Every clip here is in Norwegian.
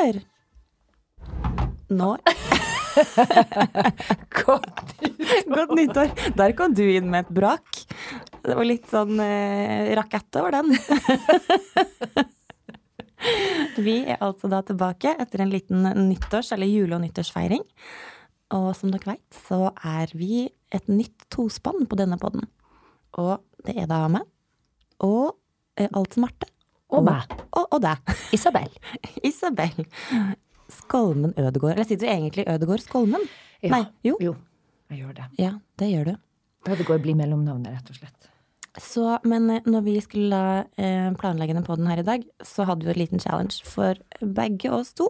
nyttår! Nå Godt. Godt nyttår. Der kom du inn med et brak. Det var litt sånn eh, rakett over den. Vi er altså da tilbake etter en liten nyttårs- eller jule- og nyttårsfeiring. Og som dere veit, så er vi et nytt tospann på denne podden. Og det er da meg og eh, Alt Marte. Og meg. Og, og deg. Isabel. Isabel. Skolmen Ødegård. Eller sitter du egentlig Ødegård Skolmen? Ja. Nei, jo. Jo, jeg gjør det. Ja, det gjør du. Ødegård blir mellomnavnet, rett og slett. Så, men eh, når vi skulle eh, planlegge den podden her i dag, så hadde vi en liten challenge. For begge oss to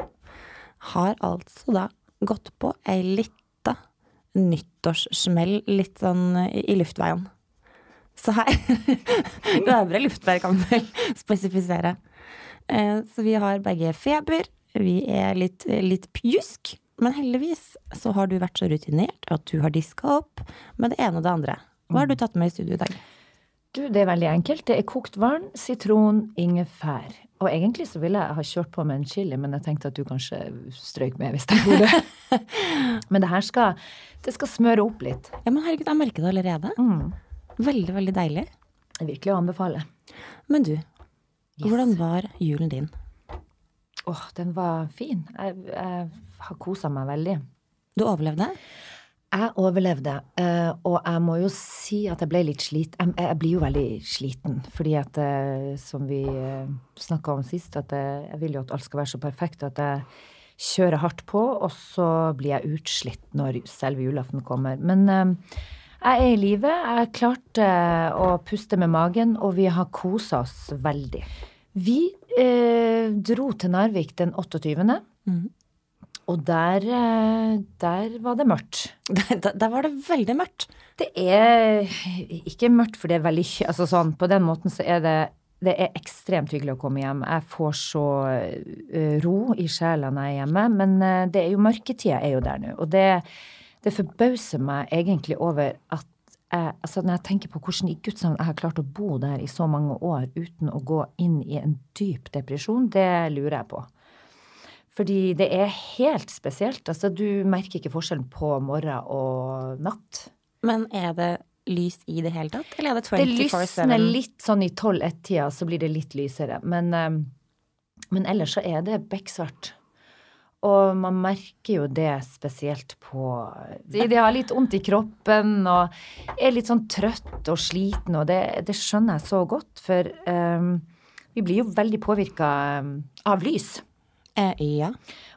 har altså da gått på ei lita nyttårssmell litt sånn i i luftveien. Så her Øvre luftvei kan vel spesifisere. Eh, Så vi har begge feber. Vi er litt, litt pjusk. Men heldigvis så har du vært så rutinert at du har diska opp med det ene og det andre. Hva har du tatt med i studio i dag? Du, det er veldig enkelt. Det er kokt vann, sitron, ingefær. Og egentlig så ville jeg ha kjørt på med en chili, men jeg tenkte at du kanskje strøyk med hvis jeg gjorde det. men det her skal, det skal smøre opp litt. Ja, men herregud, jeg merker det allerede. Veldig, veldig deilig. Virkelig å anbefale. Men du, hvordan var julen din? Åh, den var fin. Jeg, jeg har kosa meg veldig. Du overlevde? Jeg overlevde, eh, og jeg må jo si at jeg ble litt slit. Jeg, jeg blir jo veldig sliten, fordi at eh, som vi snakka om sist, at jeg, jeg vil jo at alt skal være så perfekt at jeg kjører hardt på, og så blir jeg utslitt når selve julaften kommer. Men eh, jeg er i live. Jeg klarte å puste med magen, og vi har kosa oss veldig. Vi eh, dro til Narvik den 28. Og der, eh, der var det mørkt. Der, der- var det veldig mørkt. Det er ikke mørkt, for det er veldig Altså sånn, på den måten så er det det er ekstremt hyggelig å komme hjem. Jeg får så eh, ro i sjela når jeg er hjemme. Men eh, det er jo mørketida er jo der nå. Og det, det forbauser meg egentlig over at jeg, altså når jeg tenker på hvordan i Guds navn jeg har klart å bo der i så mange år uten å gå inn i en dyp depresjon, det lurer jeg på. Fordi det er helt spesielt. Altså, du merker ikke forskjellen på morgen og natt. Men er det lys i det hele tatt, eller er det Det 24-7? lysner litt sånn i 12-1-tida, så blir det litt lysere. Men, eh, men ellers så er det bekksvart. Og man merker jo det spesielt på De, de har litt vondt i kroppen og er litt sånn trøtt og sliten, og det, det skjønner jeg så godt, for um, vi blir jo veldig påvirka av lys. Eh, ja.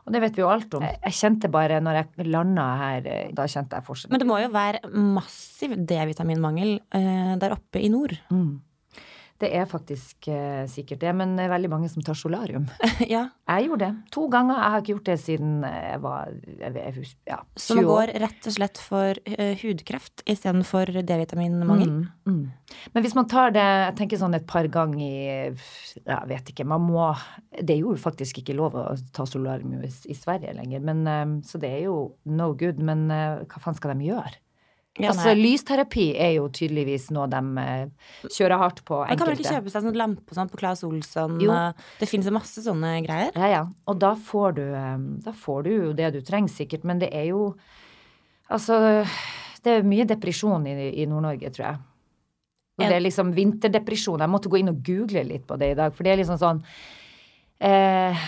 Og det vet vi jo alt om. Jeg, jeg kjente bare når jeg landa her, eh, da kjente jeg forskjellen. Men det må jo være massiv D-vitaminmangel eh, der oppe i nord. Det er faktisk eh, sikkert det, men det er veldig mange som tar solarium. ja. Jeg gjorde det to ganger. Jeg har ikke gjort det siden jeg var jeg, jeg, ja, Så man går rett og slett for uh, hudkreft istedenfor D-vitaminmangel. Mm, mm. Men hvis man tar det jeg tenker sånn et par ganger i Jeg vet ikke. Man må Det er jo faktisk ikke lov å ta solarium i, i Sverige lenger, men, eh, så det er jo no good. Men uh, hva faen skal de gjøre? Ja, altså, lysterapi er jo tydeligvis noe de eh, kjører hardt på. Man kan vel ikke kjøpe seg sånn lampe sånn på Claes Olsson? Jo. Det finnes masse sånne greier. Ja, ja. Og da får du, eh, da får du jo det du trenger, sikkert. Men det er jo Altså, det er mye depresjon i, i Nord-Norge, tror jeg. Og det er liksom vinterdepresjon. Jeg måtte gå inn og google litt på det i dag, for det er liksom sånn eh,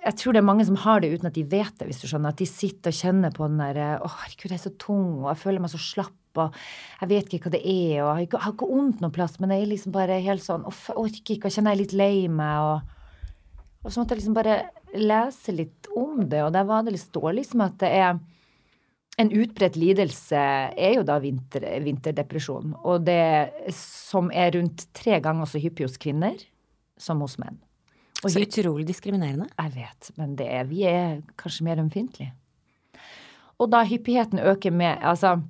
Jeg tror det er mange som har det uten at de vet det, hvis du skjønner. At de sitter og kjenner på den derre Å, herregud, jeg er så tung, og jeg føler meg så slapp, og jeg vet ikke hva det er, og jeg har ikke, jeg har vondt noe plass, men jeg er liksom bare helt sånn Uff, jeg orker ikke, og kjenner jeg er litt lei meg, og og så måtte jeg liksom bare lese litt om det, og der var det, står liksom at det er en utbredt lidelse er jo da vinter, vinterdepresjon, og det som er rundt tre ganger så hyppig hos kvinner som hos menn. Og Så utrolig diskriminerende. jeg vet, men det er, vi er kanskje mer ømfintlige. Og da hyppigheten øker med Altså,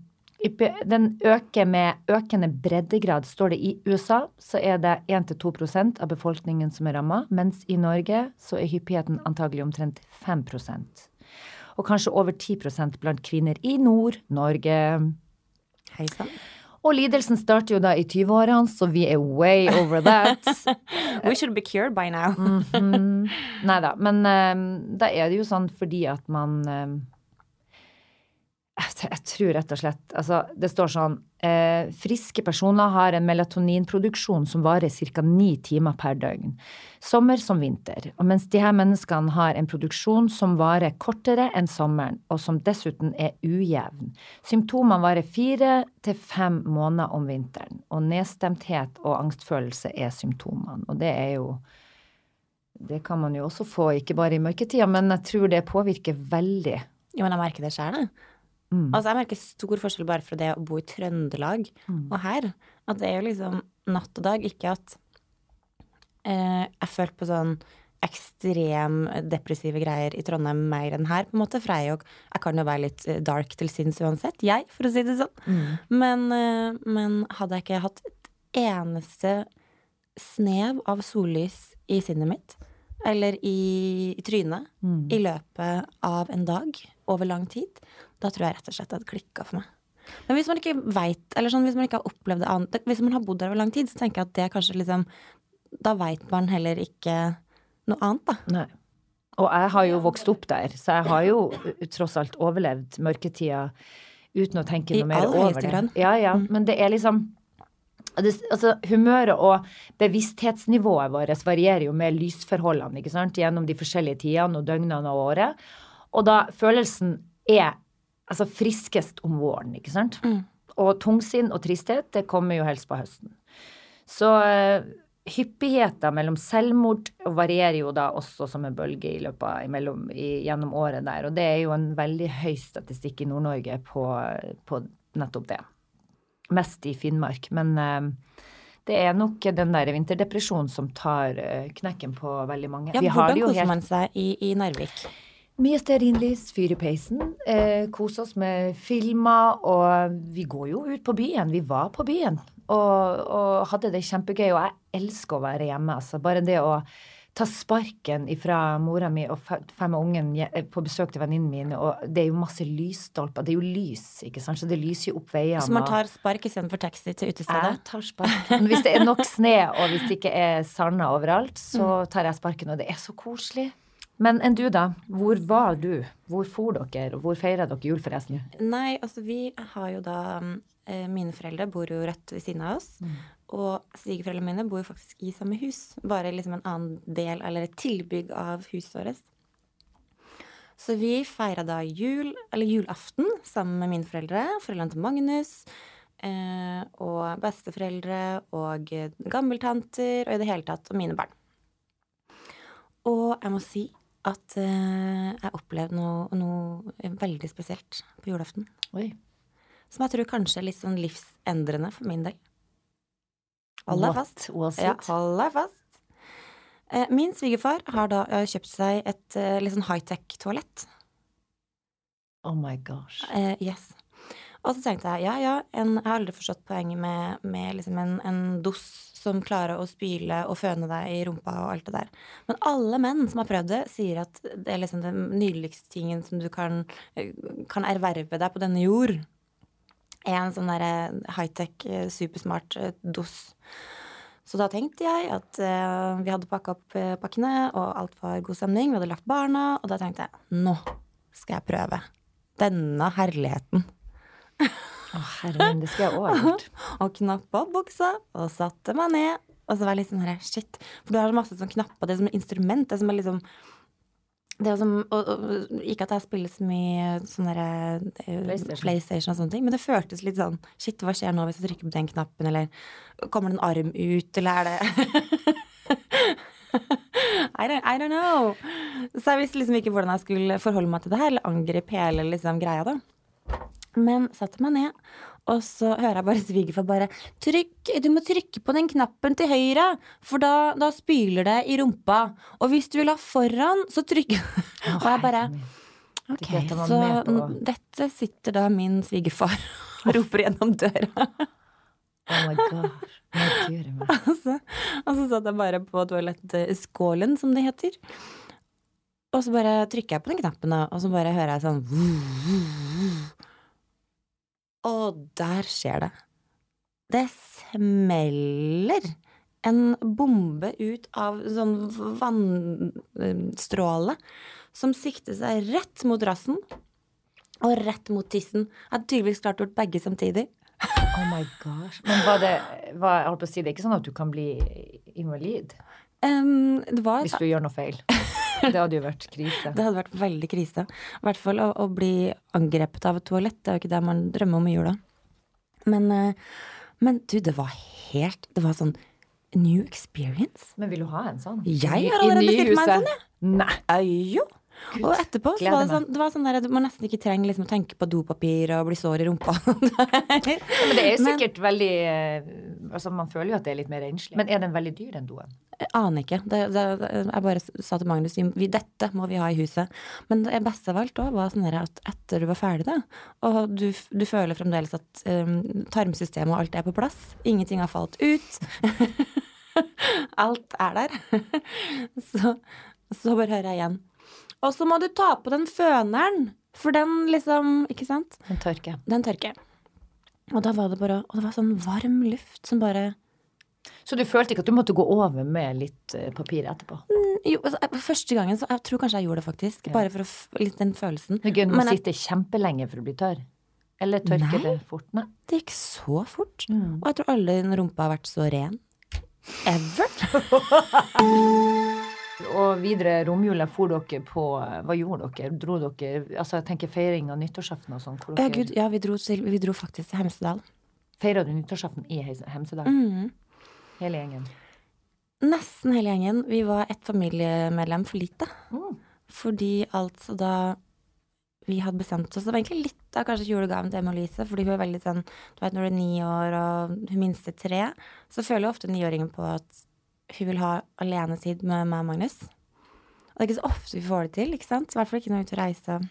den øker med økende breddegrad. Står det i USA, så er det 1-2% av befolkningen som er ramma, mens i Norge så er hyppigheten antagelig omtrent 5% Og kanskje over 10% blant kvinner i Nord-Norge. Hei sann. Og lidelsen starter jo da i 20-årene, så vi er way over that. We should be cured by now. mm, Nei da. Men um, da er det jo sånn fordi at man um, jeg, jeg tror rett og slett Altså, det står sånn eh, Friske personer har en melatoninproduksjon som varer ca. ni timer per døgn. Sommer som vinter. Og mens de her menneskene har en produksjon som varer kortere enn sommeren, og som dessuten er ujevn. Symptomene varer fire til fem måneder om vinteren. Og nedstemthet og angstfølelse er symptomene. Og det er jo Det kan man jo også få, ikke bare i mørketida, men jeg tror det påvirker veldig. Jo, men jeg merker det sjøl, jeg. Mm. Altså, jeg merker stor forskjell bare fra det å bo i Trøndelag Mm. og her. At det er jo liksom natt og dag. Ikke at eh, jeg følte på sånn ekstrem depressive greier i Trondheim mer enn her, på en måte. For jeg, jeg kan jo være litt eh, dark til sinns uansett, jeg, for å si det sånn. Mm. Men, eh, men hadde jeg ikke hatt et eneste snev av sollys i sinnet mitt, eller i, i trynet, Mm. i løpet av en dag over lang tid, da tror jeg rett og slett det hadde klikka for meg. Men hvis man ikke veit, eller sånn, hvis man ikke har opplevd det annet Hvis man har bodd der over lang tid, så tenker jeg at det er kanskje liksom Da veit man heller ikke noe annet, da. Nei. Og jeg har jo vokst opp der, så jeg har jo tross alt overlevd mørketida uten å tenke I noe mer aller over høyeste det. grad. Ja, ja, men det er liksom det, altså, humøret og bevissthetsnivået vårt varierer jo med lysforholdene ikke sant? gjennom de forskjellige tidene og døgnene og året. Og da følelsen er altså, friskest om våren, ikke sant? Mm. Og tungsinn og tristhet, det kommer jo helst på høsten. Så eh, hyppigheten mellom selvmord varierer jo da også som en bølge i løpet av, imellom, i, gjennom året der. Og det er jo en veldig høy statistikk i Nord-Norge på, på nettopp det. Mest i Finnmark. Men eh, det er nok den der vinterdepresjonen som tar eh, knekken på veldig mange. Ja, Vi har hvordan det jo koser helt- man seg i, i Narvik? Mye stearinlys, fyr i peisen, eh, kose oss med filmer, og vi går jo ut på byen. Vi var på byen og, og hadde det kjempegøy, og jeg elsker å være hjemme. Altså. Bare det å ta sparken ifra mora mi og fem ungen på besøk til venninnene mine, og det er jo masse lysstolper. Det er jo lys, ikke sant, så det lyser jo opp veiene. Så man tar spark istedenfor taxi til utestedet? jeg tar sparken. Hvis det er nok sne, og hvis det ikke er sander overalt, så tar jeg sparken, og det er så koselig. Men enn du, da? Hvor var du? Hvor for dere? Hvor feira dere jul, forresten? Nei, altså vi har jo da eh, Mine foreldre bor jo rett ved siden av oss. Og svigerforeldrene mine bor jo faktisk i samme hus. Bare liksom en annen del, eller et tilbygg av huset vårt. Så vi feira da jul, eller julaften, sammen med mine foreldre. Foreldrene til Magnus. Eh, og besteforeldre og gammeltanter og i det hele tatt. Og mine barn. Og jeg må si at eh, jeg opplevde noe, noe veldig spesielt på julaften. Oi. Som jeg tror kanskje er litt sånn livsendrende for min del. Hold deg fast. Ja, hold deg fast. Eh, Min svigerfar har da uh, kjøpt seg et uh, litt sånn high-tech-toalett. Oh my gosh. Eh, yes. Og så tenkte jeg ja, ja, en, jeg har aldri forstått poenget med, med liksom en, en dos som klarer å spyle og føne deg i rumpa og alt det der. Men alle menn som har prøvd det, sier at det er liksom den nydeligste tingen som du kan, eh, kan erverve deg på denne jord. Er en sånn derre high-tech, eh, supersmart doss. dos. Så da tenkte jeg at uh, vi hadde pakka opp eh, pakkene, og alt var god stemning. Vi hadde lagt barna, og da tenkte jeg nå skal jeg prøve denne herligheten. Å, herre min, det skal jeg òg gjort. Og knappa opp buksa og satte meg ned. Og så var jeg litt sånn her, shit. For du har masse sånn knapper. Det er som et instrument. Det er som er liksom det er som, og, og, Ikke at jeg spiller så mye sånn derre eh, PlayStation. PlayStation og sånne ting, men det føltes litt sånn Shit, hva skjer nå hvis jeg trykker på den knappen, eller kommer det en arm ut, eller er det I don't, I don't know. Så jeg visste liksom ikke hvordan jeg skulle forholde meg til det her, eller angripe hele liksom, greia, da. Men satte meg ned, og så hører jeg bare svigerfar bare Trykk, du må trykke på den knappen til høyre, for da, da spyler det i rumpa. Og hvis du vil ha foran, så trykk Og jeg bare Ok, så dette sitter da min svigerfar og roper gjennom døra. Oh my god. Og så, og så satt jeg bare på toalettskålen, som det heter. Og så bare trykker jeg på den knappen, og så bare hører jeg sånn Og der skjer det. det smeller en bombe ut av sånn vannstråle som sikter seg rett mot rassen og rett mot tissen. Jeg hadde tydeligvis klart gjort begge samtidig. Oh my gosh. Men var det var, jeg holdt på å si, det er ikke sånn at du kan bli invalid Um, det var hvis du gjør noe feil? Det hadde jo vært krise. Det hadde vært veldig krise. I hvert fall å, å bli angrepet av et toalett. Det er jo ikke det man drømmer om i jula. Men, eh, men du, det var helt Det var sånn new experience. Men vil du ha en sånn? Jeg har allerede bestilt meg en sånn, jeg. Nei. Jo. Gud, Og etterpå så var det sånn, det var sånn der, man nesten ikke trenger liksom å tenke på dopapir og bli sår i rumpa. Ja, men det er jo Men- sikkert veldig eh, Altså, man føler jo at det er litt mer renslig. Men er den veldig dyr, den doen? Aner ikke. Det, det, det, jeg bare sa til Magnus vi, dette må vi ha i huset. Men det beste av alt òg var sånn at etter du var ferdig, da, og du, du føler fremdeles at um, tarmsystemet og alt er på plass, ingenting har falt ut Alt er der. så, så bare hører jeg igjen. Og så må du ta på den føneren, for den liksom Ikke sant? Den tørker. Den tørker. Og da var det bare Og det var sånn varm luft som bare Så du følte ikke at du måtte gå over med litt eh, papir etterpå? Jo, altså, første gangen så Jeg tror kanskje jeg gjorde det, faktisk. Ja. Bare for å litt den følelsen. Det er gøy når Men man sitter kjempelenge for å bli tørr. Eller tørker Nei. det fort? Nei. Det gikk så fort. Mm. Og jeg tror aldri en rumpe har vært så ren. Ever. Og videre romjula for dere på Hva gjorde dere? Dro dere Altså, jeg tenker feiring av nyttårsaften og sånn. Ja, gud, ja, vi dro, til, vi dro faktisk til Hemsedal. Feira du nyttårsaften i Hemsedal? Mhm. Hele gjengen? Nesten hele gjengen. Vi var ett familiemedlem for lite. Mm. Fordi altså da vi hadde bestemt oss Det var egentlig litt av kanskje julegaven til Emma Lise, fordi hun er veldig sånn Du vet når du er ni år og hun minste tre, så føler jo ofte niåringen på at hun vil ha alenetid med meg og Magnus. Og det er ikke så ofte vi får det til, ikke sant? I hvert fall ikke når vi er ute og reiser.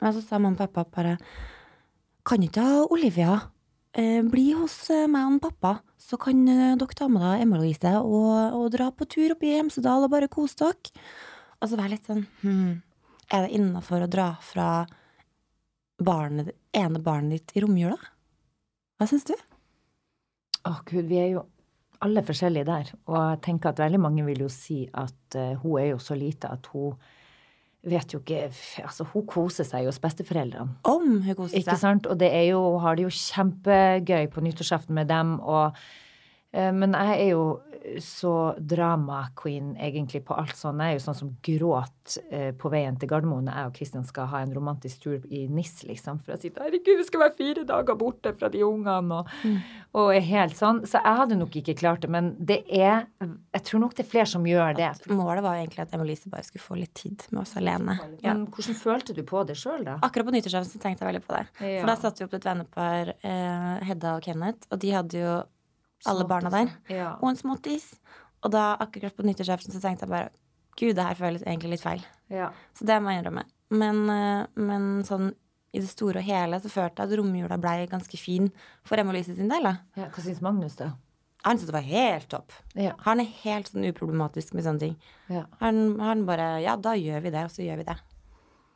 Men så sa mamma og pappa bare Kan du ikke ha Olivia bli hos eh, meg og pappa, så kan eh, dere ta med deg Emma Louise og, og dra på tur opp i Hemsedal og bare kose dere. Og så være litt sånn hmm, Er det innafor å dra fra barnet, ene barnet ditt i romjula? Hva syns du? Å gud, vi er jo alle forskjellige der. Og jeg tenker at veldig mange vil jo si at uh, hun er jo så lite at hun vet jo ikke Altså, hun koser seg jo hos besteforeldrene. Om hun koser Ikke sant? Og det er jo, har det jo kjempegøy på nyttårsaften med dem. Og, eh, men jeg er jo så drama-queen egentlig på alt sånn. Jeg er jo sånn som gråt eh, på veien til Gardermoen når jeg og Kristian skal ha en romantisk tur i NIS, liksom. For å si herregud, vi skal være fire dager borte fra de ungene, og, og er helt sånn. Så jeg hadde nok ikke klart det. Men det er Jeg tror nok det er flere som gjør det. Målet var egentlig at Emilise bare skulle få litt tid med oss alene. Ja. Men hvordan følte du på det sjøl, da? Akkurat på nyttårsaften tenkte jeg veldig på det. Ja. For da satte vi opp et vennepar, eh, Hedda og Kenneth, og de hadde jo alle barna der. Ja. Og en småttis. Og da akkurat på nyttårsaften så tenkte jeg bare Gud, det her føles egentlig litt feil. ja. Så det må jeg innrømme. Men, eh, men sånn i det store og hele så følte jeg at romjula ble ganske fin for Emma Lise sin del. ja. Hva syns Magnus, da? Han syntes det var helt topp. Ja. Han er helt sånn uproblematisk med sånne ting. ja. Han, han bare Ja, da gjør vi det, og så gjør vi det.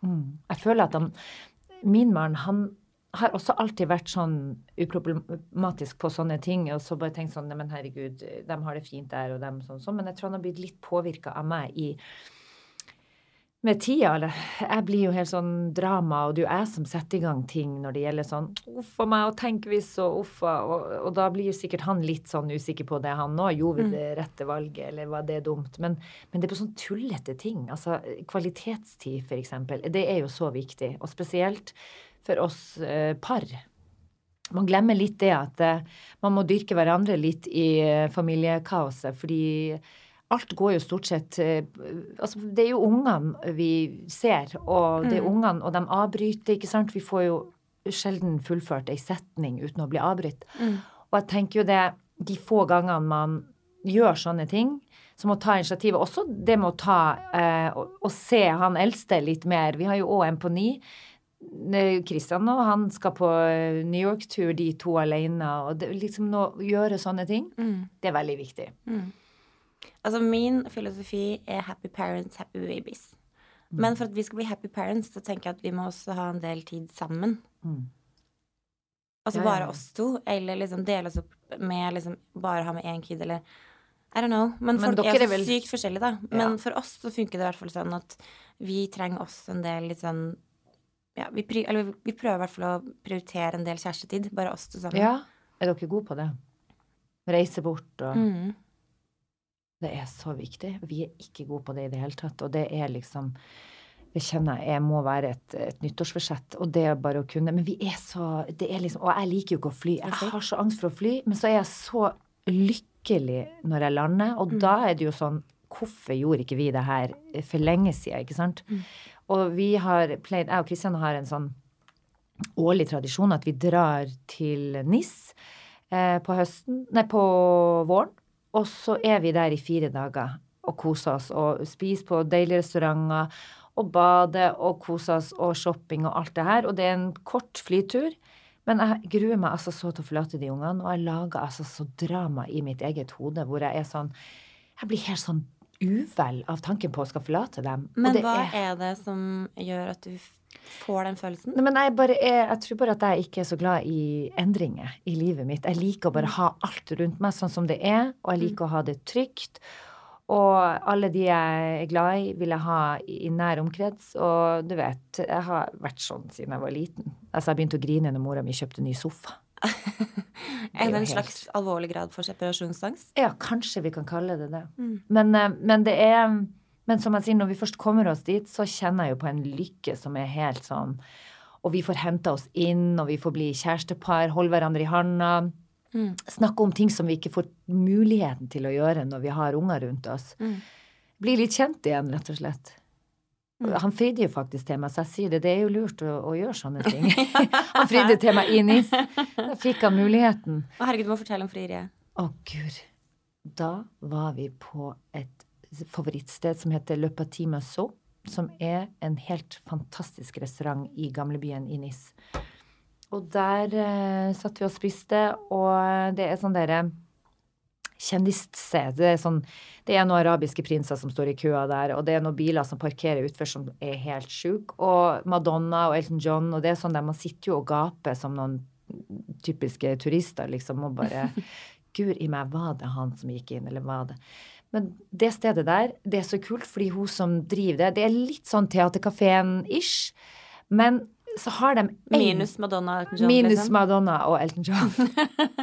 Mm. Jeg føler at han, min mann, han har også alltid vært sånn uproblematisk på sånne ting. Og så bare tenkt sånn Neimen, herregud, de har det fint der, og dem sånn sånn. Men jeg tror han har blitt litt påvirka av meg i med tida, eller Jeg blir jo helt sånn drama, og det er jo jeg som setter i gang ting når det gjelder sånn uff a meg, og tenk hvis, og uff a og, og da blir sikkert han litt sånn usikker på det, han nå. Gjorde vi det rette valget, eller var det dumt? Men, men det er på sånn tullete ting. Altså kvalitetstid, for eksempel. Det er jo så viktig. Og spesielt for oss eh, par. Man glemmer litt det at eh, man må dyrke hverandre litt i eh, familiekaoset, fordi alt går jo stort sett Altså, det er jo ungene vi ser, og det er ungene, og de avbryter, ikke sant? Vi får jo sjelden fullført ei setning uten å bli avbrutt. Og jeg tenker jo det, de få gangene man gjør sånne ting, som å ta initiativet, også det med å ta eh, og, og se han eldste litt mer. Vi har jo òg en på ni. Eh, nå, og han skal på eh, New York-tur, de to alene. Og det, liksom nå, gjøre sånne ting, det er veldig viktig. Altså Min filosofi er happy parents, happy babies. Men for at vi skal bli happy parents, så tenker jeg at vi må også ha en del tid sammen. Altså Ja, ja, bare oss to, eller liksom dele oss opp med liksom bare ha med én kid, eller I don't know. Men, Men folk er er vel- sykt forskjellige, da. Men Ja. for oss så funker det i hvert fall sånn at vi trenger oss en del litt sånn ja, vi, pri eller vi prøver i hvert fall å prioritere en del kjærestetid. Bare oss to sammen. Ja. Er dere gode på det? Reise bort og Mm. Det er så viktig. Vi er ikke gode på det i det hele tatt. Og det er liksom Det kjenner jeg må være et, et nyttårsforsett. Og det er bare å kunne Men vi er så det er liksom, Og jeg liker jo ikke å fly. Jeg har så angst for å fly. Men så er jeg så lykkelig når jeg lander. Og da er det jo sånn Hvorfor gjorde ikke vi det her for lenge siden, ikke sant? Og vi har pleid Jeg og Kristian har en sånn årlig tradisjon at vi drar til NIS eh, på høsten Nei, på våren. Og så er vi der i fire dager og koser oss og spiser på deilige restauranter og bader og koser oss og shopping og alt det her. Og det er en kort flytur. Men jeg gruer meg altså så til å forlate de ungene, og jeg lager altså så drama i mitt eget hode hvor jeg er sånn Jeg blir helt sånn uvel av tanken på å skal forlate dem. Men det hva er- er det som gjør at du får den følelsen? Nei, men jeg, bare er, jeg tror bare at jeg ikke er så glad i endringer i livet mitt. Jeg liker å bare ha alt rundt meg sånn som det er, og jeg liker å ha det trygt. Og alle de jeg er glad i, vil jeg ha i i nær omkrets. Og du vet, jeg har vært sånn siden jeg var liten. Altså, jeg begynte å grine når mora mi kjøpte ny sofa. Er det en helt- slags alvorlig grad for separasjonsangst? Ja, kanskje vi kan kalle det det. Men, eh, men det er Men som jeg sier, når vi først kommer oss dit, så kjenner jeg jo på en lykke som er helt sånn Og vi får henta oss inn, og vi får bli kjærestepar, holde hverandre i handa. Snakke om ting som vi ikke får muligheten til å gjøre når vi har unger rundt oss. Bli litt kjent igjen, rett og slett. Han fridde jo faktisk til meg, så jeg sier det. Det er jo lurt å, å gjøre sånne ting. han fridde til meg i NIS. Da fikk han muligheten. Å, herregud, du må fortelle om frieriet. Å, gud. Da var vi på et favorittsted som heter Le Petit Massot, som er en helt fantastisk restaurant i gamlebyen i Nis. Og der eh, satt vi og spiste, og det er sånn derre kjendissted. Det er sånn Det er noen arabiske prinser som står i køa der, og det er noen biler som parkerer utfor som er helt sjuke. Og Madonna og Elton John, og det er sånn der man sitter jo og gaper som noen typiske turister, liksom, og bare Gud i meg, var det han som gikk inn, eller var det Men det stedet der, det er så kult, fordi hun som driver det, det er litt sånn Theatercaféen-ish, men så har de en- Minus Madonna og Elton John, Minus liksom. Madonna og Elton John.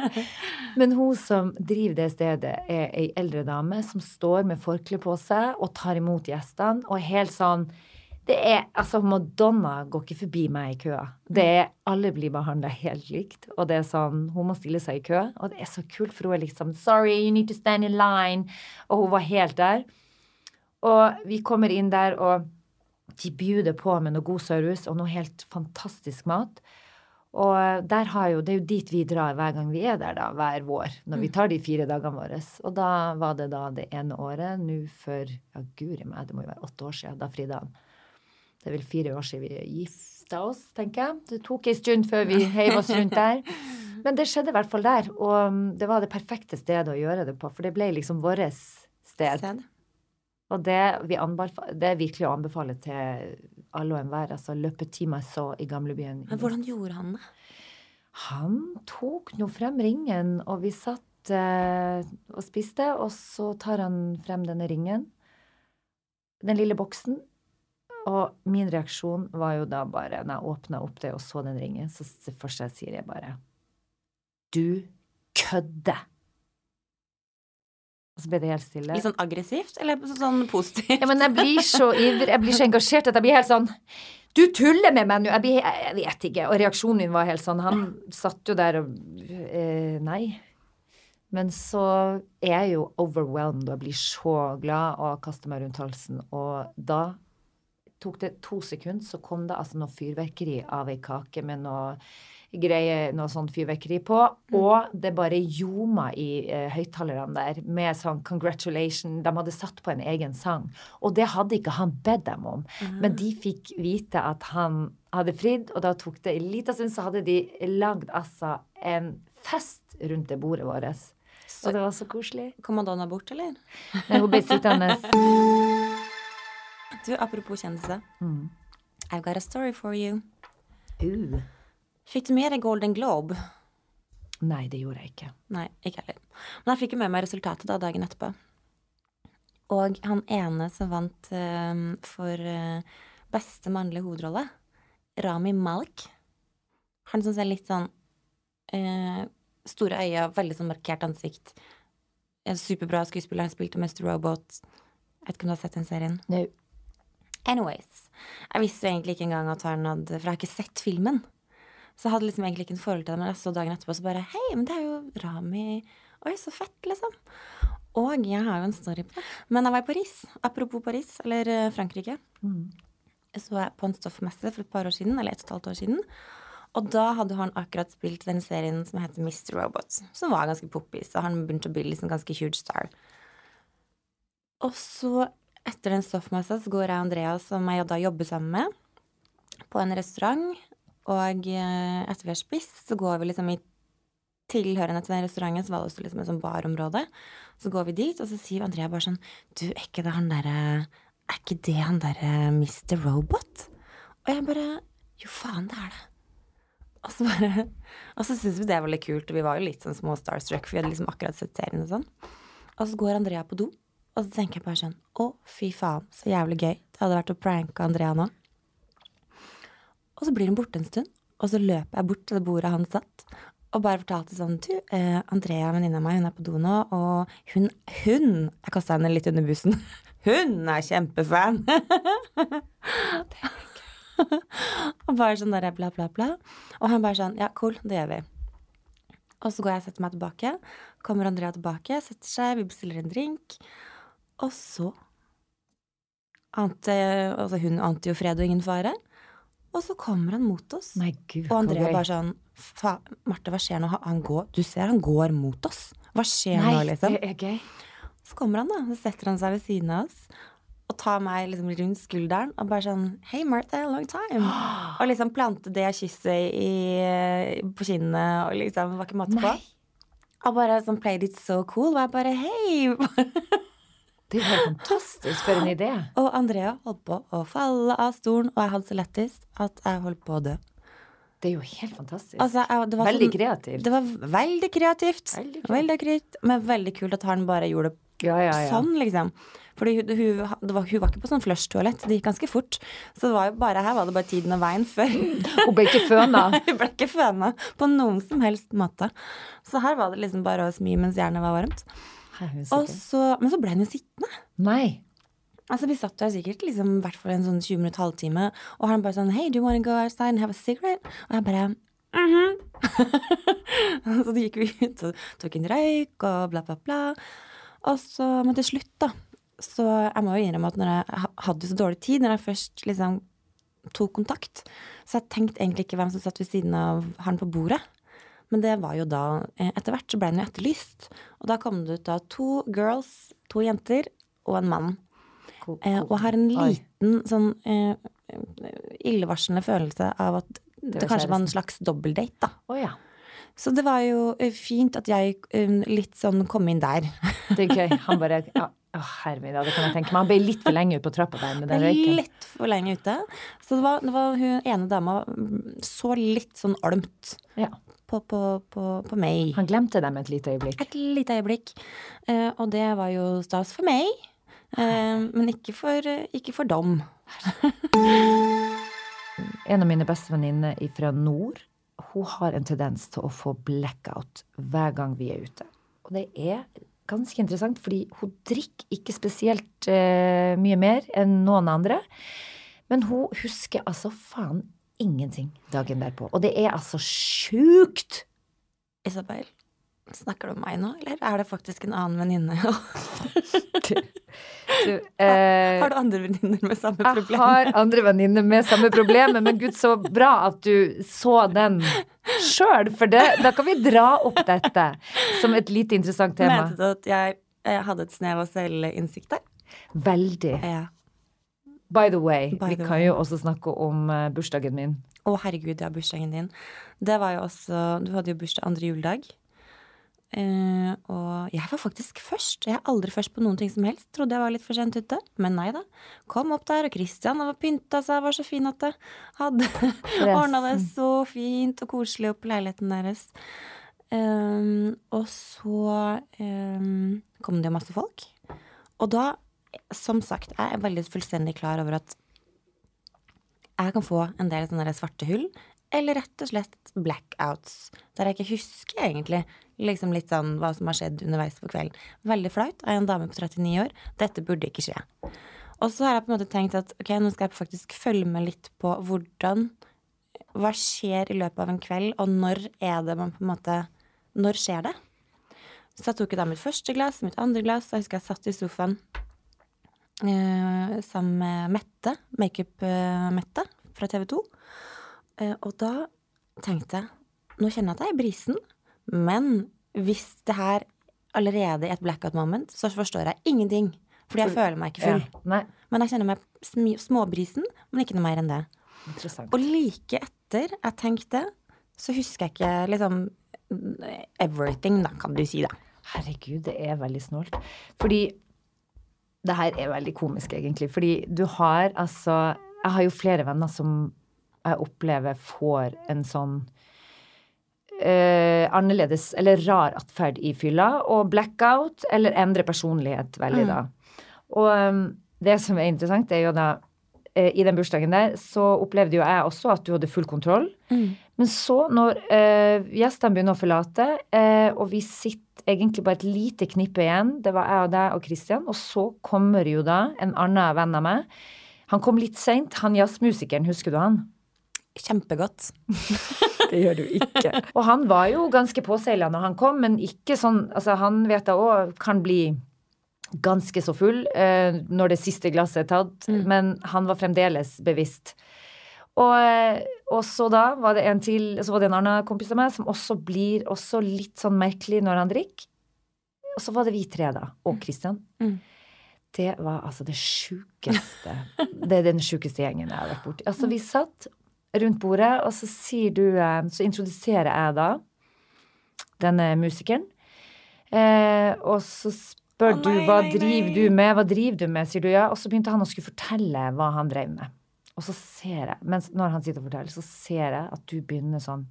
Men hun som driver det stedet, er ei eldre dame som står med forkle på seg og tar imot gjestene, og er helt sånn det er, altså Madonna går ikke forbi meg i køa. Det er, Alle blir behandla helt likt. Og det er sånn, hun må stille seg i kø. Og det er så kult, for hun er liksom Sorry, you need to stand in line. Og hun var helt der. Og vi kommer inn der, og de bjuder på med noe god service og noe helt fantastisk mat. Og har jo, det er jo dit vi drar hver gang vi er der, da, hver vår. Når vi tar de fire dagene våre. Og da var det da det ene året, nå for ja, guri meg, det må jo være åtte år siden, da fridde han. Det er vel fire år siden vi gifta oss, tenker jeg. Det tok en stund før vi heiv oss rundt der. Men det skjedde i hvert fall der. Og um, det var det perfekte stedet å gjøre det på, for det ble liksom vårt sted. Sted. Og det, vi anbefaler, det er virkelig å anbefale til alle og enhver. Altså løpe timer så i gamlebyen. Men hvordan gjorde han det? Han tok nå frem ringen, og vi satt eh, og spiste, og så tar han frem denne ringen. Den lille boksen. Og min reaksjon var jo da bare, når jeg åpna opp det og så den ringen, så først jeg sier, jeg bare Du kødder! Og så ble det helt stille. Litt sånn aggressivt, eller sånn positivt? Ja, men jeg blir så ivrig, jeg blir så engasjert at jeg blir helt sånn Du tuller med meg nå! Jeg, blir, jeg vet ikke. Og reaksjonen min var helt sånn Han satt jo der og eh, Nei. Men så er jeg jo overwhelmed, og jeg blir så glad og kaster meg rundt halsen. Og da tok det to sekunder, så kom det altså noe fyrverkeri av ei kake med noe greie, noe sånt fyrverkeri på. Og det bare ljoma i eh, høyttalerne der med sånn 'congratulation'. De hadde satt på en egen sang. Og det hadde ikke han bedt dem om. Men de fikk vite at han hadde fridd, og da tok det en liten stund, så hadde de lagd altså en fest rundt det bordet vårt. Så- Og det var så koselig. Kom Madonna bort, eller? Nei, hun ble sittende Du, apropos kjendiser. Mm. I've got a story for you. uh. Fikk du med deg Golden Globe? Nei, det gjorde jeg ikke. Nei, ikke heller. Men jeg fikk jo med meg resultatet da dagen etterpå. Og han ene som vant uh, for uh, beste mannlige hovedrolle, Rami Malik Han som ser litt sånn uh, Store øyne, veldig sånn markert ansikt. En superbra skuespiller. Han spilte Mr. Robot. Jeg vet ikke om du har sett den serien? No. Anyways. Jeg visste jo egentlig ikke engang at han hadde For jeg har ikke sett filmen. Så jeg hadde liksom egentlig ikke en forhold til det, men jeg så dagen etterpå så bare Hei, men det er jo Rami. Oi, så fett, liksom. Og jeg har jo en story på det. Men jeg var i Paris. Apropos Paris, eller Frankrike. Frankrike. Så jeg på en stoffmesse for et par år siden, eller et og et halvt år siden. Og da hadde han akkurat spilt den serien som heter Mr. Robot, som var ganske poppis, og han begynte å bli liksom ganske huge star. Og så, etter den stoffmessa, så går jeg og Andreas, som jeg da jobber sammen med, på en restaurant. Og eh, etter vi har spist, så går vi liksom i tilhørende til den restauranten, så var det også liksom et sånt barområde. Så går vi dit, og så sier Andrea bare sånn Du, er ikke det han derre Er ikke det han derre Mr. Robot? Og jeg bare Jo, faen, det er det. Og så bare Og så syntes vi det var litt kult, og vi var jo litt sånn små starstruck, for vi hadde liksom akkurat sett serien og sånn. Og så går Andrea på do, og så tenker jeg bare sånn Å, fy faen, så jævlig gøy. Det hadde vært å pranke Andrea nå. Og så blir hun borte en stund, og så løper jeg bort til det bordet han satt, og bare fortalte sånn Du, eh, Andrea, venninna mi, hun er på do nå, og hun Hun Jeg kasta henne litt under bussen. Hun er kjempefan! og bare sånn der bla, bla, bla. Og han bare sånn Ja, cool, det gjør vi. Og så går jeg og setter meg tilbake. Kommer Andrea tilbake, setter seg, vi bestiller en drink. Og så ante Altså, hun ante jo fred og ingen fare. Og så kommer han mot oss. Gud, Og Andrea bare sånn "Fa- Marte, hva skjer nå? Han går, du ser han går mot oss. Hva skjer Nei, nå, liksom? det er gøy. Så kommer han, da. Så setter han seg ved siden av oss og tar meg liksom rundt skulderen og bare sånn Hei, Martha, long time. Og liksom plante det kysset i, på kinnet og liksom var ikke måte på. Nei. Og bare sånn played it so cool. Og jeg bare hei. Det er jo fantastisk for en idé. Og Andrea holdt på å falle av stolen, og jeg hadde så lettest at jeg holdt på å dø. Det er jo helt fantastisk. Altså, jeg, det var Veldig sånn- kreativt. Det var veldig kreativt. Veldig Veldig kreativt. kreativt. Men veldig kult at han bare gjorde det Ja, ja, ja. sånn, liksom. Fordi hun, hun, var, hun var ikke på sånn flush-toalett. Det gikk ganske fort. Så det var jo bare, her var det bare tiden og veien før. Hun ble ikke føna. Hun ble ikke føna på noen som helst måte. Så her var det liksom bare å smi mens jernet var varmt. Så, men så ble hun jo sittende. Nei. Altså Vi satt der sikkert liksom, hvert fall en sånn 20 minutter, halvtime, og han bare sånn Hey, do you wanna go outside and have a cigarette? Og jeg bare mhm. så gikk vi ut og tok en røyk og bla, bla, bla. Og så, men til slutt, da, så jeg må jo innrømme at når jeg hadde så dårlig tid, når jeg først liksom tok kontakt, så jeg tenkte egentlig ikke hvem som satt ved siden av han på bordet. Men det var jo da eh, Etter hvert så ble den jo etterlyst. Og da kom det ut da to girls, to jenter og en mann. Cool, Eh, og har en Oi. liten sånn eh, illevarslende følelse av at det, det kanskje var en slags dobbeldate, da. Oh, ja. Så det var jo fint at jeg litt sånn kom inn der. Det er gøy. Han bare ja, Å, oh, ja, det kan jeg tenke meg. Han ble litt for lenge ute på trappa der med den røyken. Litt for lenge ute. Så det var, det var hun ene dama mm, så litt sånn olmt Ja. På, på, på, på meg. Han glemte dem et lite øyeblikk. Et lite øyeblikk. Eh, og det var jo stas for meg. Eh, men ikke for, ikke for dem. En av mine beste venninner fra nord, hun har en tendens til å få blackout hver gang vi er ute. Og det er ganske interessant, fordi hun drikker ikke spesielt eh, mye mer enn noen andre. Men hun husker altså faen ingenting dagen derpå. Og det er altså sjukt! Isabel, snakker du om meg nå, eller er det faktisk en annen venninne? Du, eh, har du andre venninner med samme problem? Jeg har andre venninner med samme problem, men gud, så bra at du så den sjøl, for det, da kan vi dra opp dette som et lite interessant tema. Mente du at jeg, jeg hadde et snev av selvinnsikt der? Veldig. Ja. By the way, By vi the kan way. jo også snakke om eh, bursdagen min. Å, herregud, ja, bursdagen din. Det var jo også Du hadde jo bursdag andre juledag. Eh, og jeg var faktisk først. Jeg er aldri først på noen ting som helst. Trodde jeg var litt for sent ute, men nei da. Kom opp der, og Christian var pynta seg, var så fin at det hadde ordna det så fint og koselig opp i leiligheten deres. Um, og så um, kom det jo masse folk. Og da, som sagt, jeg er veldig fullstendig klar over at jeg kan få en del sånne svarte hull eller rett og slett blackouts, der jeg ikke husker egentlig liksom litt sånn hva som har skjedd underveis på kvelden. Veldig flaut av en dame på 39 år. Dette burde ikke skje. Og så har jeg på en måte tenkt at ok, nå skal jeg faktisk følge med litt på hvordan Hva skjer i løpet av en kveld, og når er det man på en måte Når skjer det? Så jeg tok da mitt første glass, mitt andre glass, og jeg husker jeg satt i sofaen sammen med Mette, makeup-Mette fra TV 2. Eh, og da tenkte jeg Nå kjenner jeg at jeg er i brisen, men hvis det her allerede er et blackout moment, så forstår jeg ingenting. Fordi jeg føler meg ikke full. Ja, men jeg kjenner meg småbrisen, men ikke noe mer enn det. Og like etter jeg tenkte, så husker jeg ikke liksom everything, da, kan du si, da. Herregud, det er veldig snålt. Fordi det her er veldig komisk, egentlig. Fordi du har altså Jeg har jo flere venner som jeg opplever får en sånn eh, annerledes eller rar atferd i fylla, og blackout, eller endre personlighet veldig, da. Og um, det som er interessant, er jo da i den bursdagen der, så opplevde jo jeg også at du hadde full kontroll. Mm. Men så, når eh, gjestene begynner å forlate, eh, og vi sitter egentlig bare et lite knippe igjen, det var jeg og deg og Christian, og så kommer jo da en annen venn av meg. Han kom litt seint, han jazzmusikeren, husker du han? Kjempegodt. det gjør du ikke. Og han var jo ganske påseila når han kom, men ikke sånn Altså, han vet jeg òg kan bli ganske så full eh, når det siste glasset er tatt, mm. men han var fremdeles bevisst. Og, eh, og, så da var det en til, så var det en annen kompis av meg som også blir også litt sånn merkelig når han drikker. Og så var det vi tre, da. Og Christian. Mm. Det var altså det sjukeste Det er den sjukeste gjengen jeg har vært borti. Altså, vi satt rundt bordet, og så sier du eh, Så introduserer jeg da denne musikeren. Eh, og så spør du hva driver du med, hva driver du med, sier du ja. Og så begynte han å skulle fortelle hva han drev med. Og så ser jeg, mens når han sitter og forteller, så ser jeg at du begynner sånn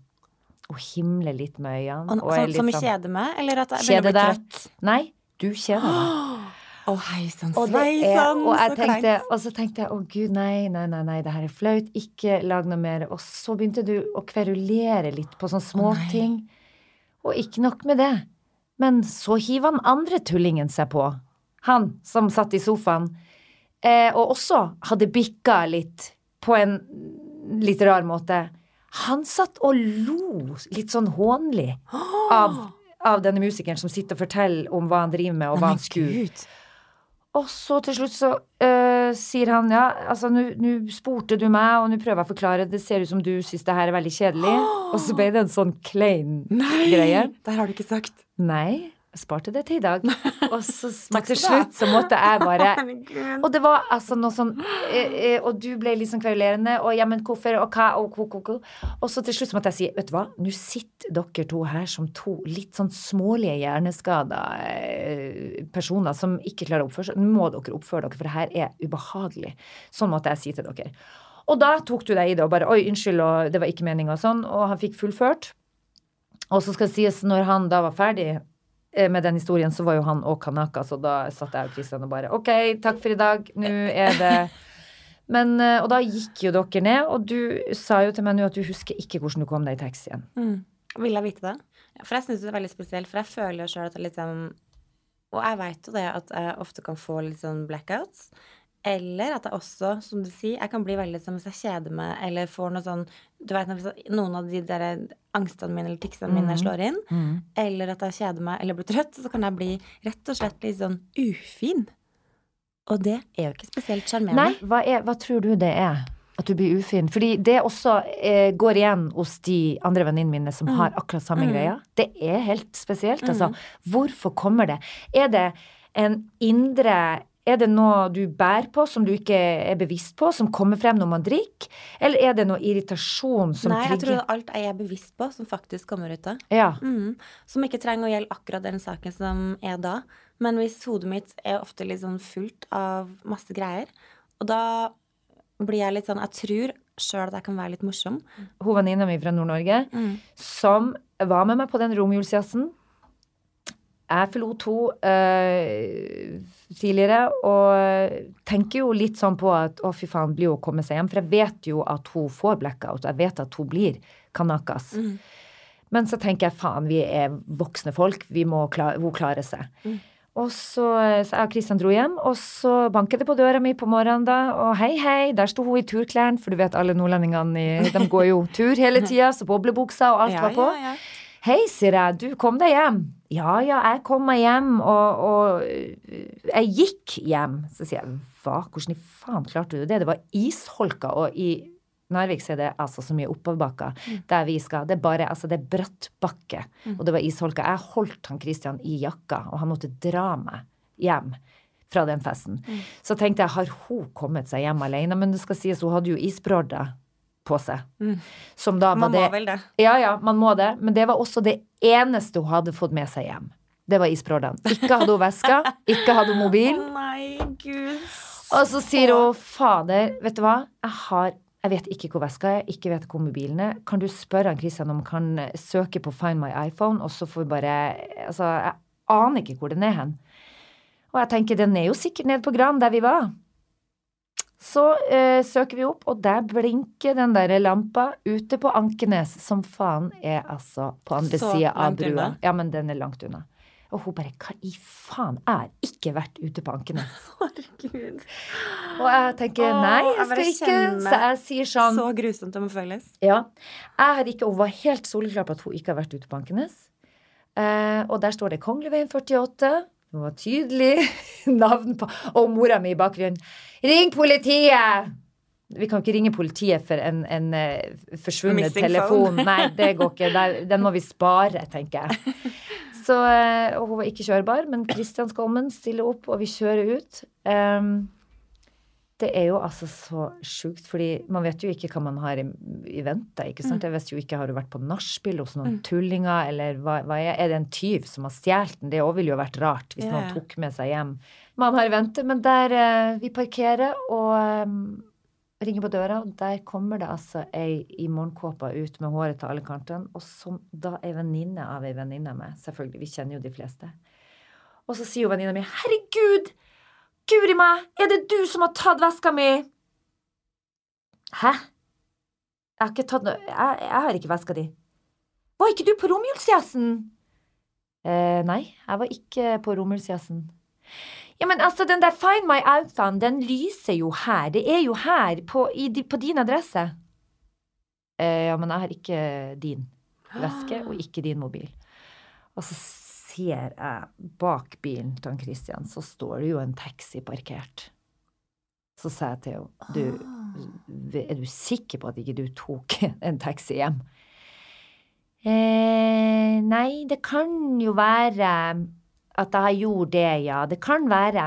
å himle litt med øynene. Og, og som, som i sånn, kjede meg, eller at jeg begynner å bli trøtt? Nei, du kjeder deg. Å, oh, hei sann, sveisann, så kleint. Og så tenkte jeg å gud, nei, nei, nei, nei, det her er flaut. Ikke lag noe mer. Og så begynte du å kverulere litt på sånne småting. Oh, og ikke nok med det. Men så hiver han andre tullingen seg på. Han som satt i sofaen. Eh, og også hadde bikka litt på en litt rar måte. Han satt og lo litt sånn hånlig av, av denne musikeren som sitter og forteller om hva han driver med, og hva han skulle. Og så til slutt så øh, sier han ja, altså nå spurte du meg, og nå prøver jeg å forklare, det ser ut som du syns det her er veldig kjedelig. Og så ble det en sånn klein greie. Nei! Det har du ikke sagt. Nei. Sparte det til i dag. Og så til slutt så måtte jeg bare Og det var altså noe sånn eh, eh, Og du ble sånn kverulerende, og ja, men hvorfor, og hva, og ko, ko, ko. Og så til slutt så måtte jeg si, vet du hva, nå sitter dere to her som to litt sånn smålige hjerneskada eh, personer som ikke klarer å oppføre seg. Nå må dere oppføre dere, for det her er ubehagelig. Sånn måtte jeg si til dere. Og da tok du deg i det og bare oi, unnskyld, og det var ikke meninga og sånn, og han fikk fullført. Og så skal det sies, når han da var ferdig med den historien så var jo han og Kanaka, så da satt jeg og Kristian og bare OK, takk for i dag. Nå er det Men, eh, Og da gikk jo dere ned, og du sa jo til meg nå at du husker ikke hvordan du kom deg i taxien. Mm. Vil jeg vite det? For jeg syns det er veldig spesielt, for jeg føler jo sjøl at jeg liksom sånn Og jeg veit jo det at jeg ofte kan få litt sånn blackouts. Eller at jeg også, som du sier, jeg kan bli veldig sånn hvis jeg kjeder meg eller får noe sånn Du vet noen av de der angstene mine eller ticsene mine mm. slår inn. Mm. Eller at jeg kjeder meg eller blir trøtt, så kan jeg bli rett og slett litt sånn ufin. Og det er jo ikke spesielt sjarmerende. Nei, hva, er, hva, tror du det er? At du blir ufin? Fordi det også eh, går igjen hos de andre venninnene mine som mm. har akkurat samme mm. greia. Det er helt spesielt, altså. Mm. Hvorfor kommer det? Er det en indre Er det noe du bærer på som du ikke er bevisst på, som kommer frem når man drikker? Eller er det noe irritasjon som Nei, jeg tror trigger det er alt jeg er bevisst på, som faktisk kommer ut av. Ja. Mm. Som ikke trenger å gjelde akkurat den saken som er da. Men hvis hodet mitt er ofte litt sånn fullt av masse greier, og da blir jeg litt sånn Jeg tror sjøl at jeg kan være litt morsom. Hun venninna mi fra Nord-Norge Mm. som var med meg på den romjulsjazzen. Jeg forlot henne eh, tidligere og tenker jo litt sånn på at å, fy faen, blir hun å komme seg hjem? For jeg vet jo at hun får blackout. Jeg vet at hun blir kanakas. Mm. Men så tenker jeg faen, vi er voksne folk. Vi må klare, hun klarer seg. Mm. Og så, så jeg og Kristian dro hjem, og så banket det på døra mi på morgenen da, og hei, hei, der sto hun i turklærne, for du vet alle nordlendingene de går jo tur hele tida, så boblebuksa og alt Ja, var på. ja, ja. Hei, sier jeg, du kom deg hjem. Ja, ja, jeg kom meg hjem, og, og øh, jeg gikk hjem. Så sier jeg, hva, hvordan i faen klarte du det? Det var isholka, og i Narvik så er det altså så mye oppoverbakker der vi skal. Det er bare, altså det er bratt bakke, og det var isholka. Jeg holdt han Christian i jakka, og han måtte dra meg hjem fra den festen. Så tenkte jeg, har hun kommet seg hjem alene? Men det skal sies, hun hadde jo isbrodder på seg. Som da var Man må det vel det. ja, ja, man må det. Men det var også det eneste hun hadde fått med seg hjem. Det var isbrodene. Ikke hadde hun veska, ikke hadde hun mobil. nei, gud. Og så sier hun fader, vet du hva, jeg har jeg vet ikke hvor veska er, ikke vet hvor mobilen er. Kan du spørre han Christian om han kan søke på Find my iPhone, og så får vi bare Altså, jeg aner ikke hvor den er hen. Og jeg tenker, den er jo sikkert nede på Gran, der vi var. Så eh, søker vi opp, og der blinker den der lampa ute på Ankenes, som faen er altså på andre sida av brua. unna. Ja, men den er langt unna. Og hun bare Hva i faen? Jeg har ikke vært ute på Ankenes. Herregud. Og jeg tenker nei, jeg jeg skal ikke. Så jeg sier sånn Så grusomt det må føles. Ja. Jeg har ikke, hun var helt soleklar på at hun ikke har vært ute på Ankenes. Eh, og der står det Kongleveien 48. Det var tydelig navn på Og mora mi i bakgrunnen. Ring politiet! Vi kan ikke ringe politiet for en, en eh, forsvunnet telefon. Nei, det går ikke. Den må vi spare, tenker jeg. Så, eh, og hun var ikke kjørbar, men Kristian Skolmen stiller opp, og vi kjører ut. Ehm, det er jo altså så sjukt, fordi man vet jo ikke hva man har i, i vente. ikke sant? Jeg visste jo ikke, Har du vært på nachspiel hos noen tullinger, eller hva, hva er, er det en tyv som har stjålet den? Det òg ville jo vært rart hvis yeah. noen tok med seg hjem. Man har i vente, men der eh, vi parkerer og eh, ringer på døra, og der kommer det altså ei i morgenkåpa ut med håret til alle kantene, og som da ei venninne av ei venninne av meg. Selvfølgelig, vi kjenner jo de fleste. Og så sier jo venninna mi 'Herregud! Guri meg! Er det du som har tatt veska mi?' Hæ? Jeg har ikke tatt noe jeg, jeg har ikke veska di. Var ikke du på romjulsjazzen? Eh, nei, jeg var ikke på romjulsjazzen. Ja, men altså, den der Find my outfan, den lyser jo her. Det er jo her, på, i, på din adresse. Eh, ja, men jeg har ikke din veske, og ikke din mobil. Og så ser jeg bak bilen til han Christian, så står det jo en taxi parkert. Så sa jeg til henne, du, er du sikker på at ikke du tok en taxi hjem? Eh, nei, det kan jo være at jeg gjorde det, ja. Det kan være.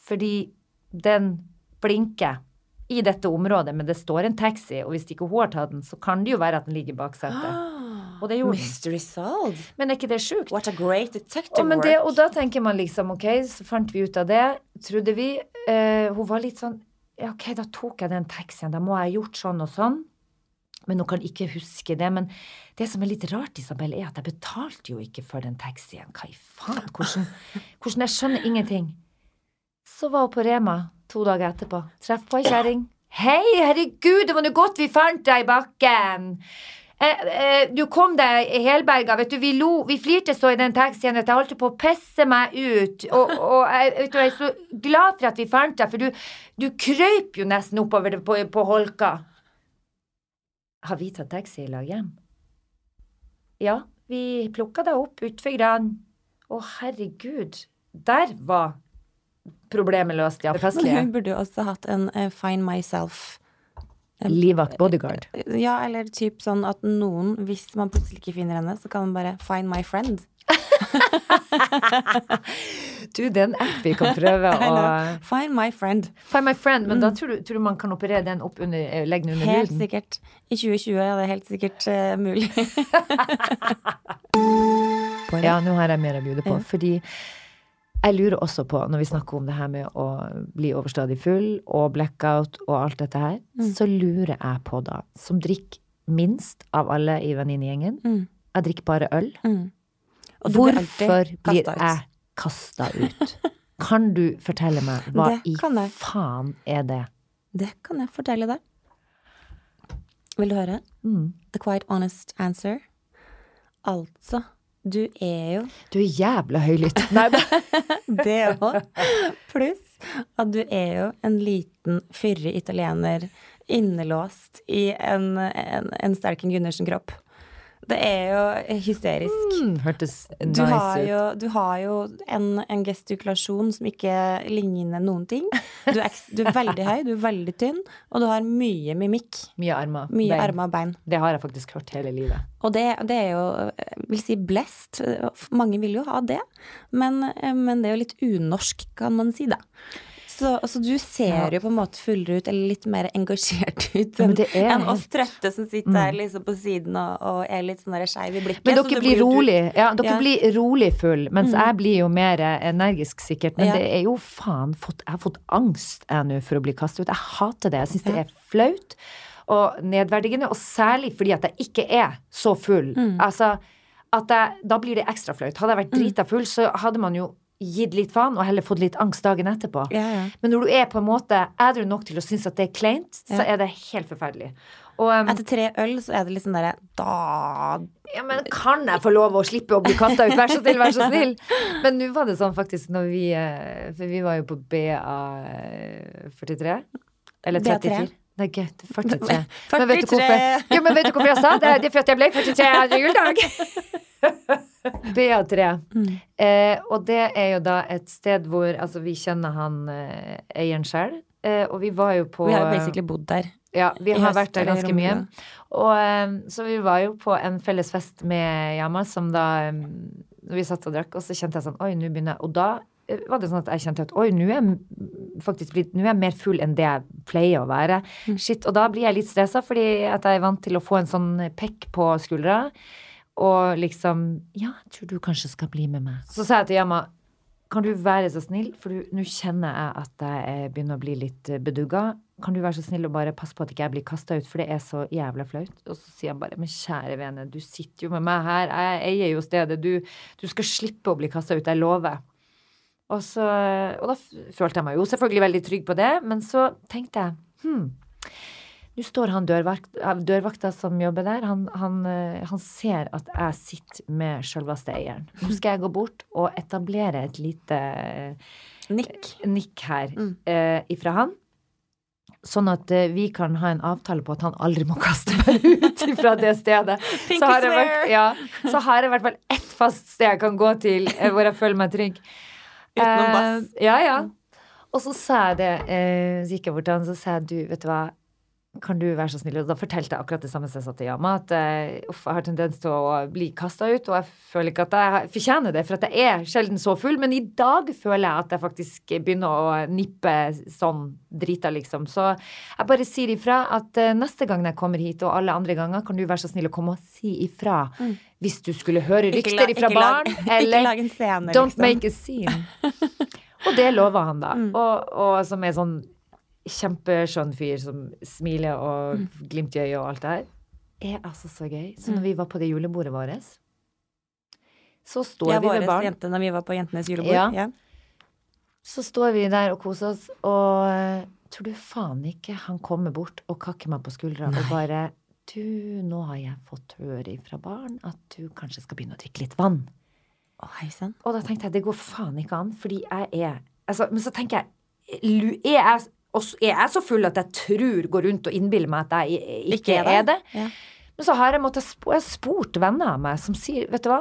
Fordi den blinker i dette området, men det står en taxi, og hvis ikke hun har tatt den, så kan det jo være at den ligger bak setet. Og det gjorde den. Mystery solved. Men er ikke det sjukt? What a great detective Og, det, og da tenker man liksom, ok, så fant vi ut av det, trodde vi. Eh, hun var litt sånn, ja, ok, da tok jeg den taxien, da må jeg ha gjort sånn og sånn. Men hun kan ikke huske det. Men det som er litt rart, Isabel, er at jeg betalte jo ikke for den taxien. Hva i faen? Hvordan, hvordan Jeg skjønner ingenting. Så var hun på Rema to dager etterpå. Treff på ei kjerring. Hei, herregud, det var nå godt vi fant deg i bakken. Eh, eh, du kom deg helberga. Vet du, vi lo, vi flirte så i den taxien at jeg holdt på å pisse meg ut. Og, og jeg, vet du, jeg er så glad for at vi fant deg, for du, du krøyp jo nesten oppover på, på holka. Har vi tatt taxi i lag hjem? Ja, vi plukka deg opp utfor Gran. Å, herregud. Der var problemet løst, ja. Men hun burde jo også hatt en uh, Find myself. Livvakt bodyguard. Ja, eller typ sånn at noen, hvis man plutselig ikke finner henne, så kan man bare Find my friend. Du, det er en app vi kan prøve å Find my friend. Find my friend, men da tror du, tror du man kan operere den opp under, eh, legge den under Helt huden? sikkert. I 2020 er det helt sikkert uh, mulig. Ja, nå har jeg mer å bjude på. Ja. Fordi jeg lurer også på, når vi snakker om det her med å bli overstadig full og blackout og alt dette her, Mm. så lurer jeg på da, som drikker minst av alle i venninnegjengen, Mm. jeg drikker bare øl. Mm. Hvorfor blir jeg kasta ut? Kan du fortelle meg hva i faen er det? Det kan jeg fortelle deg. Vil du høre? Mm. The quite honest answer. Altså, du er jo Du er jævla høylytt. Nei, da. det òg. Pluss at du er jo en liten, fyrig italiener innelåst i en, en, en Sterken Gundersen-kropp. Det er jo hysterisk. Mm, hørtes nice Du har ut. jo, du har jo en, en gestikulasjon som ikke ligner noen ting. Du er, du er veldig høy, du er veldig tynn, og du har mye mimikk. Mye armer. Mye bein. armer og bein. Det har jeg faktisk hørt hele livet. Og det, det er jo, vil si, blest. Mange vil jo ha det, men, men det er jo litt unorsk, kan man si, da. Så, altså, du ser jo på en måte fullere ut, eller litt mer engasjert ut enn er oss trøtte som sitter her liksom på siden og, og er litt sånn der skeiv i blikket. Men dere blir rolig. Ja, dere Ja. Mm. blir rolig full, mens jeg blir jo mer energisk, sikkert. Men Ja. det er jo faen fått, Jeg har fått angst jeg nå for å bli kastet ut. Jeg hater det. Jeg syns det er flaut og nedverdigende, og særlig fordi at jeg ikke er så full. Mm. Altså, jeg, da blir det ekstra flaut. Hadde jeg vært drita full, så hadde man jo gitt litt faen og heller fått litt angst dagen etterpå. Ja, ja. Men når du er på en måte edru nok til å synes at det er kleint, så er det helt forferdelig. Og um, Etter tre øl så er det sånn derre Da Ja, men kan jeg få lov å slippe å bli kasta ut? Vær så snill, vær så snill! Men nå var det sånn faktisk når vi eh, For vi var jo på BA43. Eller BA3. 34. Nei, er 43. 43. Men vet du hvorfor, ja, men vet du hvorfor jeg sa det? Det er fordi jeg ble 43 andre juledag! BA3. Eh, og det er jo da et sted hvor Altså, vi kjenner han eh, eieren sjøl. Eh, og vi var jo på Vi har jo basically bodd der. ja, vi har vært der ganske mye. Og, eh, så vi var jo på en felles fest med Jamal, som da eh, Vi satt og drakk, og så kjente jeg sånn Oi, nå begynner jeg Og da eh, var det sånn at jeg kjente at oi, nå er jeg faktisk blitt Nå er jeg mer full enn det jeg pleier å være. Shit. Og da blir jeg litt stressa, fordi at jeg er vant til å få en sånn pekk på skuldra. Og liksom Ja, jeg tror du kanskje skal bli med meg. Så sa jeg til Yama kan du være så snill, for nå kjenner jeg at jeg begynner å bli litt bedugga. Kan du være så snill og bare passe på at ikke jeg blir kasta ut, for det er så jævla flaut. Og så sier han bare, men kjære vene, du sitter jo med meg her, jeg eier jo stedet, du, du skal slippe å bli kasta ut, jeg lover. Og, så, og da følte jeg meg jo selvfølgelig veldig trygg på det, men så tenkte jeg, hm, nå står han dørvakt, dørvakta som jobber der, han, han, eh, han ser at jeg sitter med sjølveste eieren. Nå skal jeg gå bort og etablere et lite nikk, nikk her Mm. eh, ifra han. Sånn at eh, vi kan ha en avtale på at han aldri må kaste meg ut fra det stedet. Så har, jeg vært, ja, så har jeg i hvert fall ett fast sted jeg kan gå til eh, hvor jeg føler meg trygg. Utenom bass. Eh, ja, ja. Og så sa jeg det, eh, så gikk jeg bort til han så sa jeg, du, vet du hva, kan du være så snill? Og da fortalte jeg akkurat det samme som jeg sa til Yama, at eh, uff, jeg har tendens til å bli kasta ut, og jeg føler ikke at jeg fortjener det, for at jeg er sjelden så full. Men i dag føler jeg at jeg faktisk begynner å nippe sånn drita, liksom. Så jeg bare sier ifra at eh, neste gang jeg kommer hit, og alle andre ganger, kan du være så snill å komme og si ifra hvis du skulle høre rykter ifra ikke barn, ikke eller lag en scene, Don't liksom. make a scene. Og det lover han, da. Og, og som er sånn kjempeskjønn fyr som smiler og glimt i øyet og alt det her. Er altså så gøy. Så når vi var på det julebordet vårt, så står Ja, vi med barn jente, når vi var på Jentenes julebord. Ja. Ja. Så står vi der og koser oss, og eh, tror du faen ikke han kommer bort og kakker meg på skuldra og bare Du, nå har jeg fått høre fra barn at du kanskje skal begynne å drikke litt vann. Å. Og da tenkte jeg, det går faen ikke an, fordi jeg er altså, Men så tenker jeg, er jeg, også, er så full at jeg tror, går rundt og innbiller meg at jeg ikke, ikke, er det? Ja. Men så har jeg måttet jeg har spurt venner av meg som sier, vet du hva,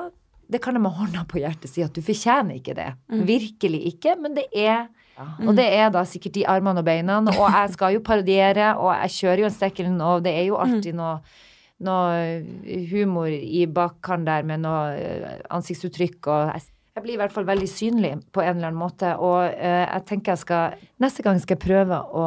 det kan jeg med hånda på hjertet si at du fortjener ikke det. Virkelig ikke, men det er Og det er da sikkert de armene og beina, og jeg skal jo parodiere, og jeg kjører jo en Stekkelen, og det er jo alltid noe noe humor i bakkant der med noe eh, ansiktsuttrykk og jeg, blir i hvert fall veldig synlig på en eller annen måte, og eh, jeg tenker jeg skal Neste gang skal jeg prøve å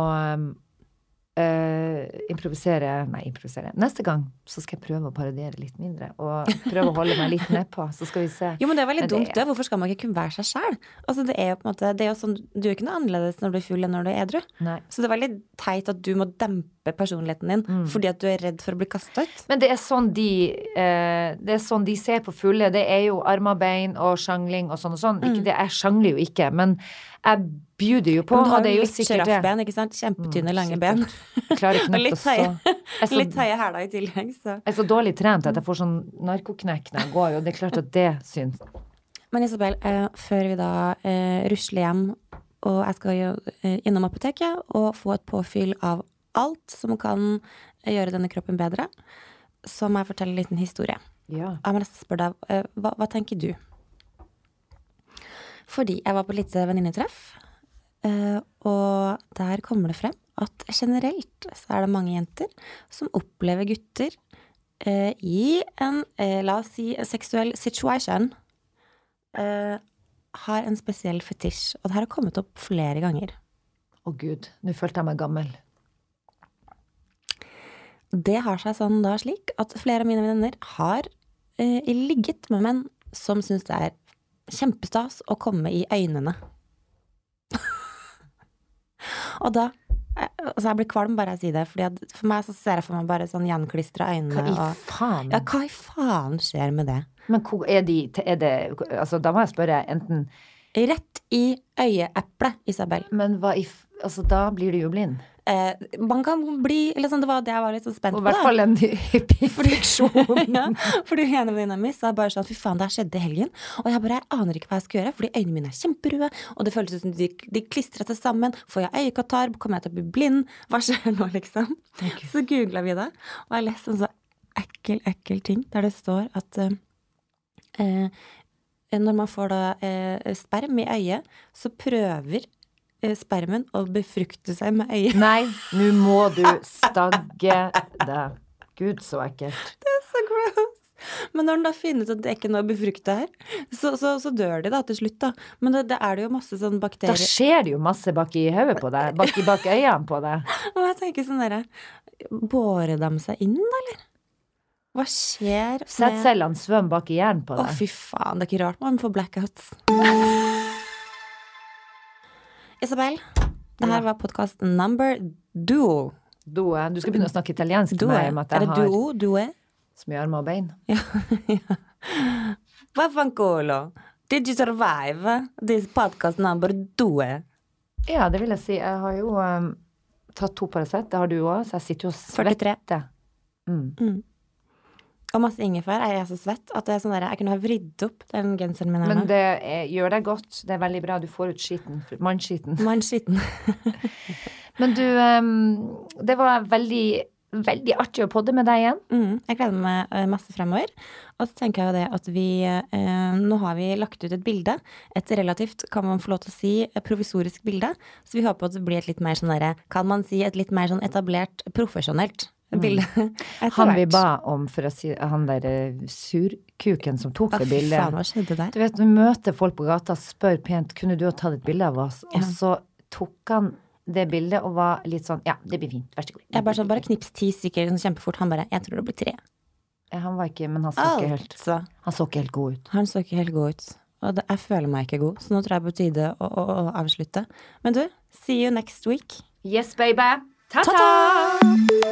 eh, improvisere Nei, improvisere. Neste gang så skal jeg prøve å parodiere litt mindre, og prøve å holde meg litt nedpå, så skal vi se. Jo, men det er veldig Men det dumt, er- det. Hvorfor skal man ikke kunne være seg sjæl? Altså, det er jo på en måte det er jo sånn, Du er ikke noe annerledes når du er full enn når du er edru. Nei. Så det er veldig teit at du må dempe personligheten din Mm. fordi at du er redd for å bli kasta ut. Men det er sånn de uh, Det er sånn de ser på fulle. Det er jo armer, bein og sjangling og sånn og sånn. Ikke det, jeg sjangler jo ikke, men jeg bjuder jo på, Men du har og det er jo litt sikkert det. sjiraffben, ikke sant? Kjempetynne, Mm, lange ben. Og litt høye, så- litt høye hæler i tillegg, så Jeg er så dårlig trent at jeg får sånn narkoknekk når jeg går, og det er klart at det syns. Men Isabel, eh, før vi da eh, rusler hjem, og jeg skal eh, innom apoteket og få et påfyll av alt som kan gjøre denne kroppen bedre, så må jeg fortelle en liten historie. Ja. Jeg må nesten spørre deg, eh, hva, hva tenker du? Fordi jeg var på et lite venninnetreff, eh, og der kommer det frem at generelt så er det mange jenter som opplever gutter eh, i en, eh, la oss si, seksuell situation, har en spesiell fetisj. Og det her har kommet opp flere ganger. Å gud, nå følte jeg meg gammel. Det har seg sånn da slik at flere av mine venner har eh, ligget med menn som syns det er kjempestas å komme i øynene. og da eh, Altså, jeg blir kvalm bare jeg sier det, Fordi for meg så ser jeg for meg bare sånn gjenklistra øyne Hva i og faen? Ja, hva i faen skjer med det? Men hvor er de er det, Altså, da må jeg spørre enten Rett i øyeeplet, Isabel. Men hva i Altså, da blir du jo blind. Eh, man kan bli eller sånn, Det var det jeg var litt så spent Og på. i hvert fall en hyppig ja, fordi ene venninna mi sa bare sånn Fy faen, det her skjedde i helgen. Og jeg bare jeg aner ikke hva jeg skal gjøre, fordi øynene mine er kjemperøde. Og det føles ut som de, de klistrer seg sammen. Får jeg øyekatarr? Kommer jeg til å bli blind? Hva skjer nå, liksom? Så googla vi det, og jeg leste en så ekkel, ekkel ting der det står at eh, eh, når man får da eh, sperm i øyet, så prøver spermen og befrukte seg med øyet. Nei, nå må du stagge deg. Gud, så ekkelt. Det er så gross. Men når den da finner ut at det ikke er noe noe befrukta her, så, så, så dør de da til slutt, da. Men det, det er det jo masse sånn Da skjer det jo masse bak i hodet på deg. Bak bak øynene på deg. Og jeg tenker sånn derre Bårer de seg inn, da, eller? Hva skjer med Sædcellene svømmer bak i hjernen på Å, deg. fy faen, det er ikke rart man får blackouts. Isabel, det her var podkast number duo. Due. Du skal begynne å snakke italiensk due. med meg Er det duo? Due? så mye armer og bein. Vaffancolo. Did you survive this podcast number due? Ja, det vil jeg si. Jeg har jo um, tatt to Paracet. Det har du òg, så jeg sitter jo og 43. svetter. Mm. Og masse ingefær. Jeg er så svett at sånn der, jeg kunne ha vridd opp den genseren min Men det er, gjør deg godt. Det er veldig bra. Du får ut skiten. Mannskiten. Mannskitten. Men du, um, det var veldig, veldig artig å podde med deg igjen. Mm, jeg gleder meg eh, masse fremover. Og så tenker jeg jo det at vi eh, Nå har vi lagt ut et bilde. Et relativt, kan man få lov til å si, provisorisk bilde. Så vi håper at det blir et litt mer sånn derre Kan man si et litt mer sånn etablert, profesjonelt bilde. etter Mm. Han vi ba om, for å si han der eh, surkuken som tok det bildet. faen, hva skjedde der? Du vet, du møter folk på gata, spør pent kunne du ha tatt et bilde av oss, og så tok han det bildet og var litt sånn ja, det blir fint, vær så god. Jeg bare sånn, bare knips ti stykker sånn kjempefort. Han bare Jeg tror det blir tre. Ja, Han var ikke, men han så ikke helt, Altså. han så ikke helt god ut. Han så ikke helt god ut. Og det, jeg føler meg ikke god, så nå tror jeg på tide å, å, å avslutte. Men du, see you next week. Yes, baby! Ta-ta! Ta-ta!